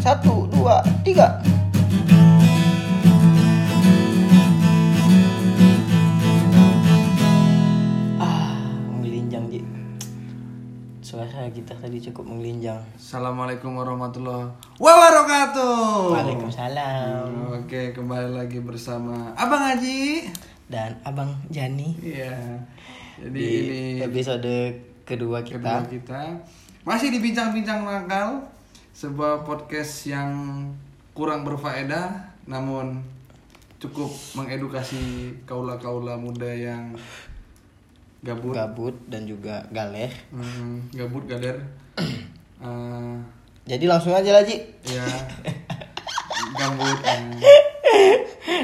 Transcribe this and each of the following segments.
Satu, dua, tiga. Ah, menggelinjang Ji. Suara kita tadi cukup menggelinjang. Assalamualaikum warahmatullahi wabarakatuh. Waalaikumsalam. Oke, kembali lagi bersama Abang Haji. Dan Abang Jani Iya. Jadi di ini episode kedua kita. kedua kita masih di bincang-bincang nakal, sebuah podcast yang kurang berfaedah namun cukup mengedukasi kaula-kaula muda yang gabut. Gabut dan juga galer. Hmm, gabut galer. Eh, Jadi langsung aja lah Ji. ya gabut.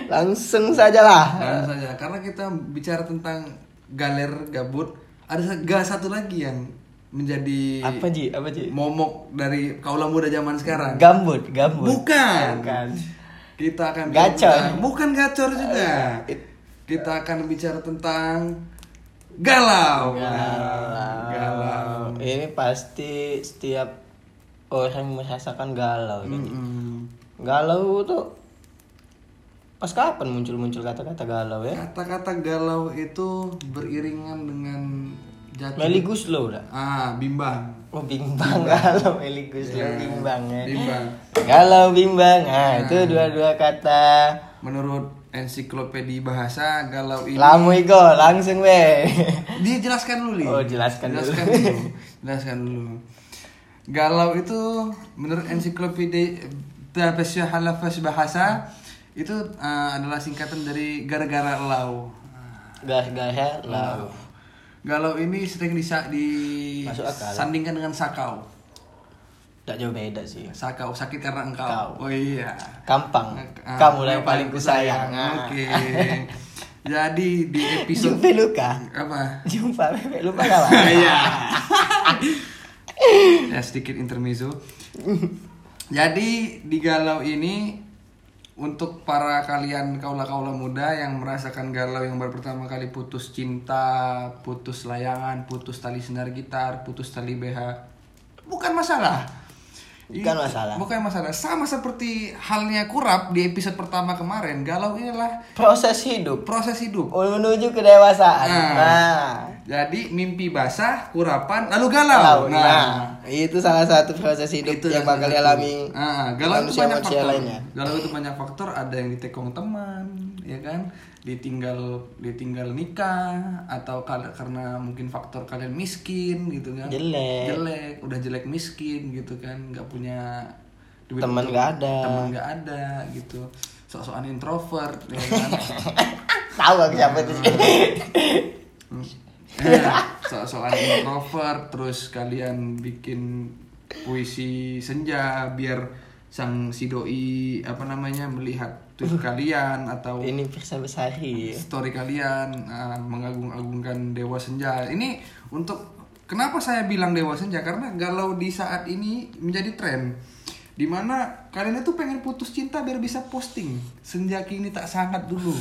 Langsung saja lah. Langsung saja karena kita bicara tentang galer gabut ada gak satu lagi yang menjadi Apa Ji? Apa Ji? momok dari kaula muda zaman sekarang Gambut, gambut. bukan Bukan. kita akan Gacor. bicara- bukan gacor juga kita akan bicara tentang galau galau Ini pasti setiap orang merasakan galau. Ji. Mm-mm. Galau tuh pas kapan muncul-muncul kata-kata galau ya? kata-kata galau itu beriringan dengan jatuh Meli Guslo udah. ah bimbang Oh bimbang galau Meli Guslo Ya, bimbang ya. bimbang Galau bimbang. Nah, itu dua-dua kata. menurut ensiklopedi bahasa galau ini Lamu iko langsung weh. dia jelaskan dulu Li. Oh, jelaskan dulu. jelaskan dulu jelaskan dulu galau itu menurut ensiklopedi bahasa halafas bahasa itu uh, adalah singkatan dari gara-gara lau Gas-gasnya lau. Galau ini sering disa Masuk akal. disandingkan dengan sakau Tak jauh beda sih. sakau sakit karena engkau Kau. oh iya Gampang. Ah, Kamu yang paling kusayang. Ah. oke jadi di episode Jumpa luka. apa Jumpa bebek lupa kawan. Iya. ya sedikit intermezzo. Jadi di galau ini untuk para kalian kaula-kaula muda yang merasakan galau yang baru pertama kali putus cinta, putus layangan, putus tali senar gitar, putus tali BH, bukan masalah. Bukan masalah. Bukan masalah. Sama seperti halnya kurap di episode pertama kemarin, galau inilah Proses hidup proses hidup. menuju kedewasaan. Nah. Nah. Jadi mimpi basah, kurapan, lalu galau. Nah, nah, itu salah satu proses hidup itu yang bakal dialami Ah, galau itu banyak faktor. lainnya. Galau itu banyak faktor, ada yang ditekong teman, ya kan? Ditinggal ditinggal nikah atau karena mungkin faktor kalian miskin gitu kan. Jelek. Jelek, udah jelek miskin gitu kan, nggak punya duit Teman nggak ada. Teman nggak ada gitu. Sok-sokan introvert ya kan. Tahu aku siapa itu. soal-soal introvert terus kalian bikin puisi senja biar sang si doi apa namanya melihat tweet kalian atau Ini bisa besari. story kalian uh, mengagung-agungkan dewa senja. Ini untuk kenapa saya bilang dewa senja? Karena galau di saat ini menjadi tren di mana kalian itu pengen putus cinta biar bisa posting. Senja kini tak sangat dulu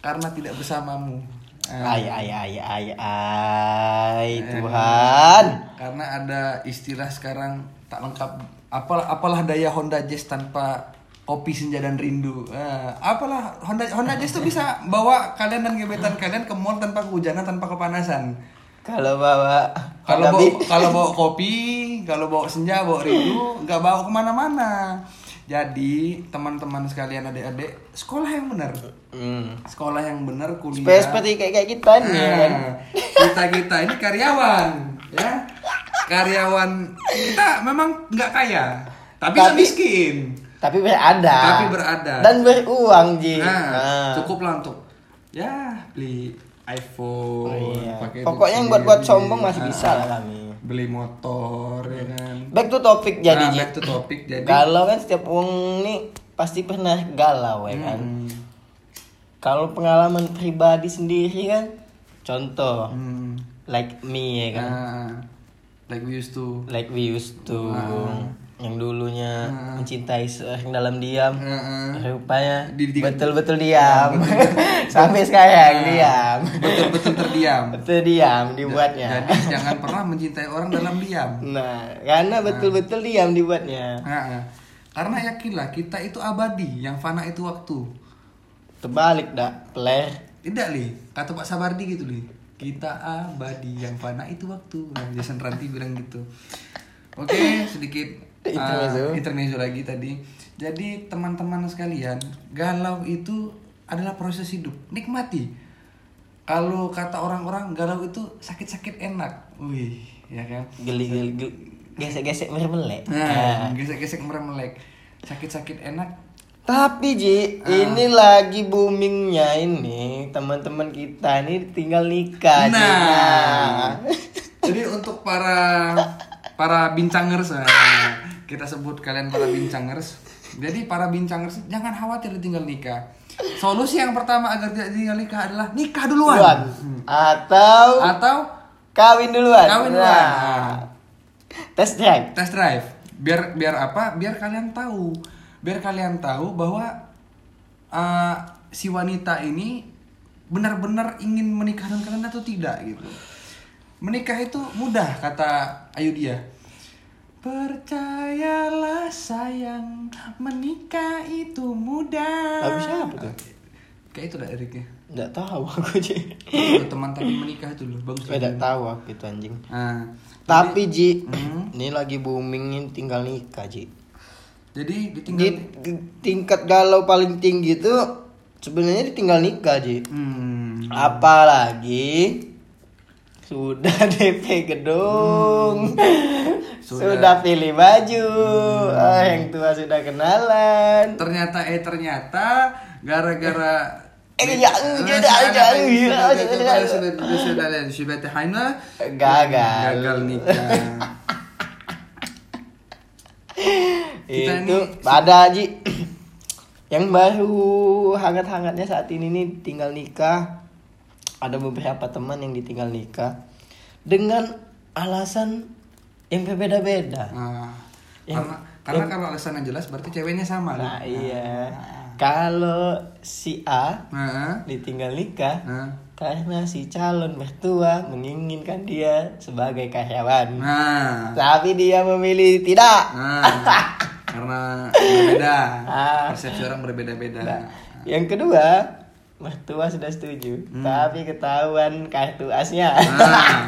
karena tidak bersamamu Ay ay ay ay ay Tuhan. karena ada istilah sekarang tak lengkap. Apalah apalah daya Honda Jazz tanpa kopi senja dan rindu. Eh, apalah Honda Honda Jazz tuh bisa bawa kalian dan gebetan kalian ke mall tanpa kehujanan tanpa kepanasan. Kalau bawa kalau bawa kalau bawa kopi kalau bawa senja bawa rindu nggak bawa ke mana-mana jadi teman-teman sekalian adik-adik sekolah yang benar Hmm. sekolah yang benar kuliah Supaya seperti kayak kayak kita nih ya kan. kita kita ini karyawan ya karyawan kita memang nggak kaya tapi Tapi- miskin Tapi berada. Tapi berada. Dan beruang Ji. nah, Nah. cukup lah untuk ya beli iPhone Oh, iya. pakai Pokoknya yang buat-buat sombong masih Ah, bisa lah kami. Beli motor ya kan? Back to topic jadi Nah, back to topic jadi Galau kan setiap wong nih pasti pernah galau ya kan. Hmm, Kalau pengalaman pribadi sendiri kan, contoh hmm, like me ya kan, nah, like we used to. Like we used to, Ah. Yang dulunya Ah. mencintai seorang dalam diam. Heeh. rupanya Di- di- betul-betul diam. Sampai sekarang diam. Betul-betul terdiam. Betul diam dibuatnya. jadi jangan pernah mencintai orang dalam diam. Nah karena betul-betul diam dibuatnya. Heeh. karena yakinlah kita itu abadi yang fana itu waktu. Terbalik dak. Player tidak li. Kata Pak Sabardi gitu li. Kita abadi yang fana itu waktu. Nah, Jason Ranti bilang gitu. Oke sedikit uh, Intermezzo. intermezzo lagi tadi. Jadi teman-teman sekalian galau itu adalah proses hidup. Nikmati. Kalau kata orang-orang galau itu sakit-sakit enak. Wih ya kan? Geli geli, geli gesek-gesek mermelek. Nah gesek-gesek meremelek sakit-sakit enak. Tapi Ji, ini lagi boomingnya ini. Teman-teman kita ini tinggal nikah. Ji. Nah. Nah. Jadi untuk para para bincangers nah, kita sebut kalian para bincangers. Jadi para bincangers jangan khawatir ditinggal nikah. Solusi yang pertama agar tidak ditinggal nikah adalah nikah duluan. duluan atau Atau kawin duluan. Kawin duluan. Nah. Tes drive. test drive. Biar biar apa? Biar kalian tahu. Biar kalian tahu bahwa uh, si wanita ini benar-benar ingin menikah dengan kalian atau tidak gitu. Menikah itu mudah kata Ayu dia. Percayalah sayang, menikah itu mudah. Lagu siapa tuh? Kayak itu dah liriknya. Enggak tahu aku. Itu teman tadi menikah itu loh, bagus. Enggak tahu aku itu anjing. Nah, Tapi Ji, Hmm. ini lagi boomingin tinggal nikah Ji. jadi Di, ditinggal di tingkat galau paling tinggi itu sebenarnya ditinggal nikah Ji. Hmm. Apalagi sudah DP gedung, Sudah. sudah. pilih baju, ah, yang tua sudah kenalan. ternyata eh ternyata gara-gara Eh, ya, ya, jangan. sudah Gagal. gagal nikah Kita itu ini- pada Ji yang baru hangat-hangatnya saat ini nih tinggal nikah. Ada beberapa teman yang ditinggal nikah dengan alasan yang berbeda-beda. Nah, Yang- karena karena kalau alasannya jelas berarti ceweknya sama Nah, Li. iya. Kalau si A Nah, ditinggal nikah nah, karena si calon mertua menginginkan dia sebagai karyawan. nah, Tapi dia memilih tidak. nah, karena berbeda Ah. persepsi orang berbeda-beda Nah, yang kedua, mertua sudah setuju, Hmm. tapi ketahuan kartu asnya. Nah,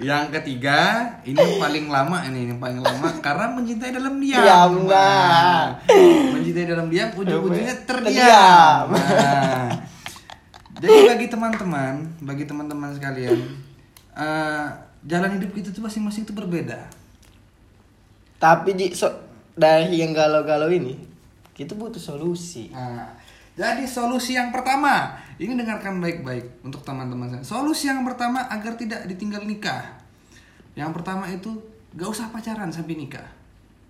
yang ketiga ini yang paling lama ini yang paling lama karena mencintai dalam diam. Diam, nah. mencintai dalam diam ujung-ujungnya Terdiam. Nah, jadi bagi teman-teman, bagi teman-teman sekalian, eh, jalan hidup kita tuh masing-masing itu berbeda. tapi Ji, so, dari yang galau-galau ini, kita butuh solusi. Nah, jadi solusi yang pertama, ini dengarkan baik-baik untuk teman-teman saya. Solusi yang pertama agar tidak ditinggal nikah. Yang pertama itu gak usah pacaran sampai nikah.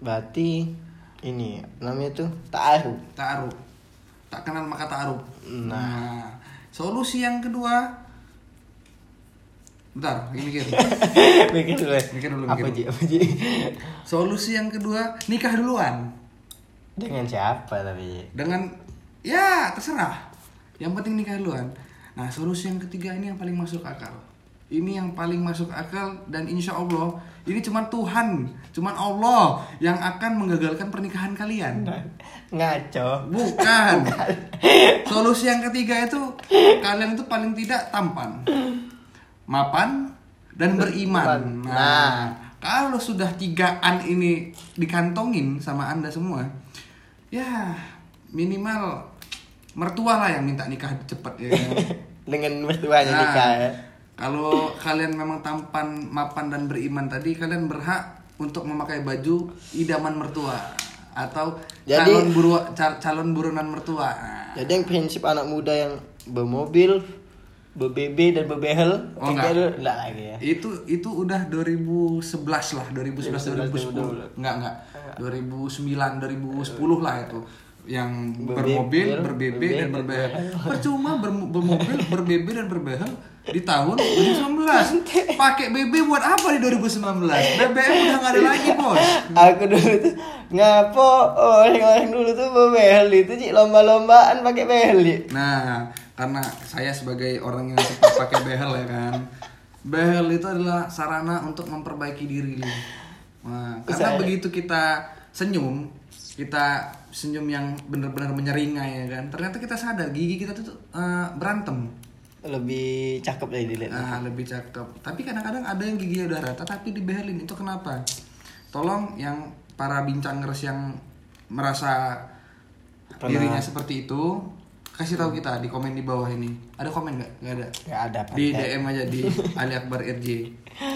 Berarti ini namanya tuh taruh. Taruh. Tak kenal maka taruh. Nah. Nah, solusi yang kedua Bentar, ini mikir. Mikir dulu. Mikir dulu, Apa mikir Ji? Apa Ji? Solusi yang kedua, nikah duluan. Dengan siapa tapi? Dengan ya terserah. Yang penting nikah duluan. Nah, solusi yang ketiga ini yang paling masuk akal. Ini yang paling masuk akal dan insya Allah ini cuma Tuhan, cuma Allah yang akan menggagalkan pernikahan kalian. Ngaco. Bukan. Solusi yang ketiga itu kalian itu paling tidak tampan, mapan dan beriman. Nah. Nah, kalau sudah tigaan ini dikantongin sama anda semua, ya minimal mertua lah yang minta nikah cepet ya. Dengan mertuanya Nah, nikah ya. Kalau kalian memang tampan, mapan dan beriman tadi, kalian berhak untuk memakai baju idaman mertua atau Jadi- calon buru cal- calon buronan mertua. Nah, Jadi yang prinsip anak muda yang bermobil, berbebe dan berbehel, Oh, enggak. gitu, enggak lagi ya. itu itu udah 2011 lah 2011 2011, 2010 enggak enggak 2009 2010 lah itu yang bermobil, berbebe dan berbehel. Percuma bermo- bermobil, berbebe dan berbehel di tahun 2019. Pakai BB buat apa di 2019? BBM udah nggak ada lagi, Bos. Aku dulu tuh ngapo orang-orang dulu tuh bebel itu Ci lomba-lombaan pakai behel. Nah, karena saya sebagai orang yang suka pakai behel ya kan. Behel itu adalah sarana untuk memperbaiki diri. Nah, karena begitu kita senyum, kita senyum yang benar-benar menyeringai ya kan. Ternyata kita sadar gigi kita tuh eh, berantem. Lebih cakep dari dilihat. Nah, lebih cakep. Tapi kadang-kadang ada yang giginya udah rata tapi dibehelin. Itu kenapa? Tolong yang para bincangers yang merasa Pernah. dirinya seperti itu kasih tahu kita di komen di bawah ini. Ada komen nggak? Nggak ada. Gak ada Di pakai DM aja di Ali Akbar RJ.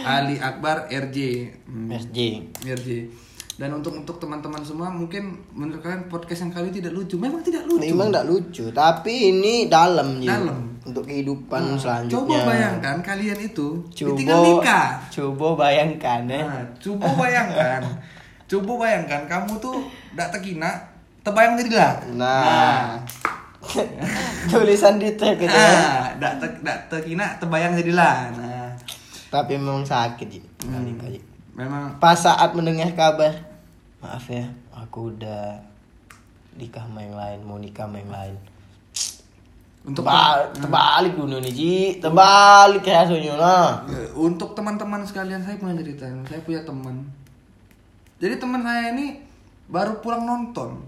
Ali Akbar RJ. Hmm, SJ. RJ. Dan untuk untuk teman-teman semua mungkin menurut kalian podcast yang kali ini tidak lucu. Memang tidak lucu. Memang gak lucu, tapi ini dalam Ji. Dalam. Untuk kehidupan Nah, selanjutnya. Coba bayangkan kalian itu Coba nikah. Coba bayangkan ya. Nah, coba bayangkan. coba bayangkan kamu tuh dak tekina, tebayang jadilah. Nah. Tulisan di tag gitu ya. Nah, dak te, dak tekina, tebayang jadilah. Nah, Tapi memang sakit Ji. Hmm. Memang Pas saat mendengar kabar, maaf ya, aku udah nikah sama yang lain, mau nikah sama yang lain. untuk Tebal, terbalik dulu nih Ji, terbalik ya soalnya nah. untuk teman-teman sekalian saya punya cerita. Saya punya teman. Jadi teman saya ini baru pulang nonton.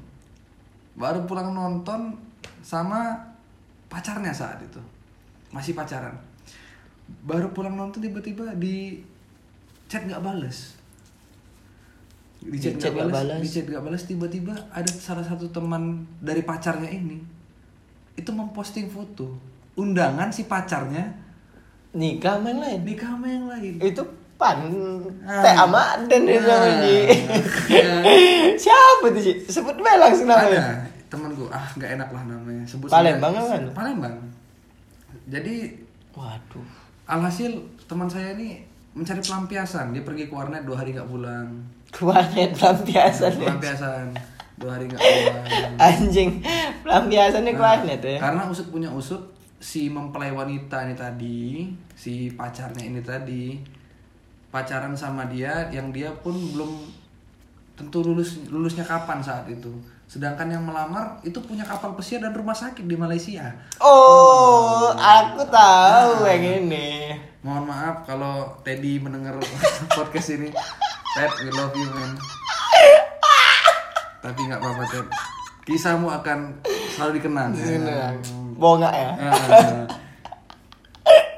Baru pulang nonton sama pacarnya saat itu. Masih pacaran. Baru pulang nonton tiba-tiba di chat nggak bales. Di chat nggak balas, balas. di chat nggak balas tiba-tiba ada salah satu teman dari pacarnya ini itu memposting foto undangan si pacarnya Nikah sama yang lain. nikah sama yang lain. Itu pan Ah. teh amadan itu Ah. namanya, Ji. Ya. Siapa tuh Ji? Sebut bae langsung namanya. Ada temen gue, ah nggak enak lah namanya. Sebut Palembang kan? Palembang. Jadi Waduh. alhasil teman saya ini mencari pelampiasan. Dia pergi ke warnet dua hari nggak pulang. Kewarnet pelampiasan ya. Pelampiasan dua hari nggak pulang. Anjing, pelampiasannya Nah, kewarnet ya. Karena usut punya usut si mempelai wanita ini tadi, si pacarnya ini tadi pacaran sama dia yang dia pun belum tentu lulus lulusnya kapan saat itu. Sedangkan yang melamar itu punya kapal pesiar dan rumah sakit di Malaysia. Oh, aku tahu Nah. yang ini. Mohon maaf kalau Teddy mendengar podcast ini. Ted, we love you man. Tapi nggak apa-apa Ted. Kisahmu akan selalu dikenang. Bongak ya. Ah.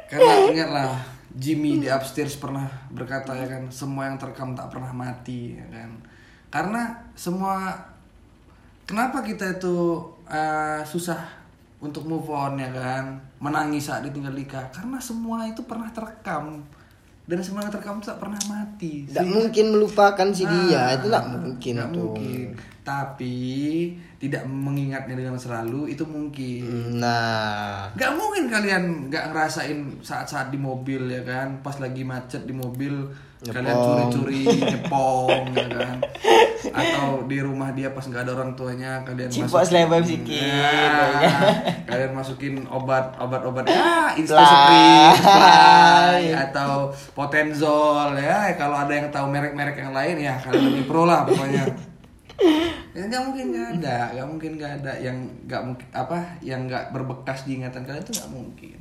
Karena ingatlah Jimmy di upstairs pernah berkata ya kan semua yang terekam tak pernah mati ya kan. Karena semua kenapa kita itu eh, susah untuk move on ya kan? Menangis saat ditinggal nikah. Karena semua itu pernah terekam. Dan semua yang terekam itu tak pernah mati. Tidak mungkin melupakan si dia, Ah, itu tidak mungkin nggak tuh. mungkin. Tapi tidak mengingatnya dengan selalu itu mungkin. Nah, Gak mungkin kalian gak ngerasain saat-saat di mobil ya kan Pas lagi macet di mobil Kalian Nyepong. curi-curi nyepong ya kan Atau di rumah dia pas gak ada orang tuanya Kalian Cipok selebab sikit, ya kan? Kalian masukin obat ya Fly. Instaspring Fly Atau Potenzol ya Kalau ada yang tahu merek-merek yang lain ya Kalian lebih pro lah pokoknya ya nggak mungkin nggak ada nggak mungkin nggak ada yang nggak mungkin apa yang nggak berbekas di ingatan kalian itu nggak mungkin.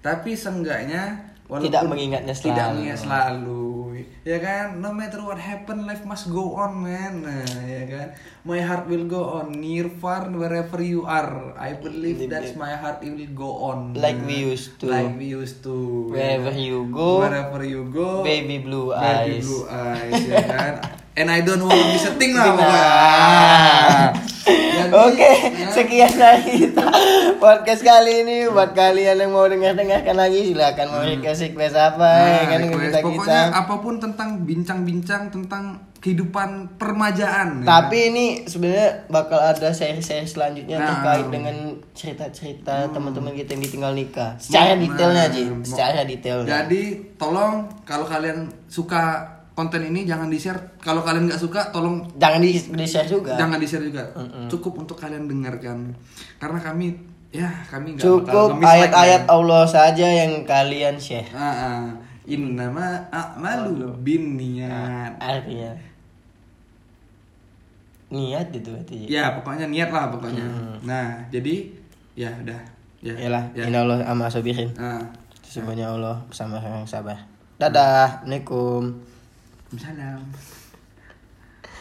Tapi seenggaknya walaupun Tidak mengingatnya tidak selalu. mengingat selalu ya kan? No matter what happen life must go on man. Nah ya kan? My heart will go on. Near far wherever you are I believe that's my heart will go on Like we used to. like we used to Wherever ya you go, wherever you go baby blue baby eyes. blue eyes ya kan and I don't want to be setting lah Nah. pokoknya Oke, ya. sekian dari kita podcast kali ini. Buat kalian yang mau dengar-dengarkan lagi, silakan mau request request apa ya Nah, kan request. kita kita. pokoknya apa pun tentang bincang-bincang tentang kehidupan permajaan ya. Tapi ini sebenarnya bakal ada seri-seri selanjutnya Nah. terkait dengan cerita-cerita teman-teman kita yang ditinggal nikah. Secara Nah, detailnya, mau- Secara detailnya. Jadi tolong kalau kalian suka konten ini jangan di share kalau kalian nggak suka tolong Jangan di, di share juga. jangan di share juga cukup untuk kalian dengarkan karena kami ya kami nggak Cukup ayat-ayat Allah saja yang kalian share. ah, ah. innama a'malu bin niat Artinya niat gitu berarti. ya pokoknya niat lah pokoknya nah jadi ya udah ya Yalah, ya inna Allah sama sabirin. Ah. Sesungguhnya Allah bersama orang sabar. Dadah, Assalamualaikum. ใช่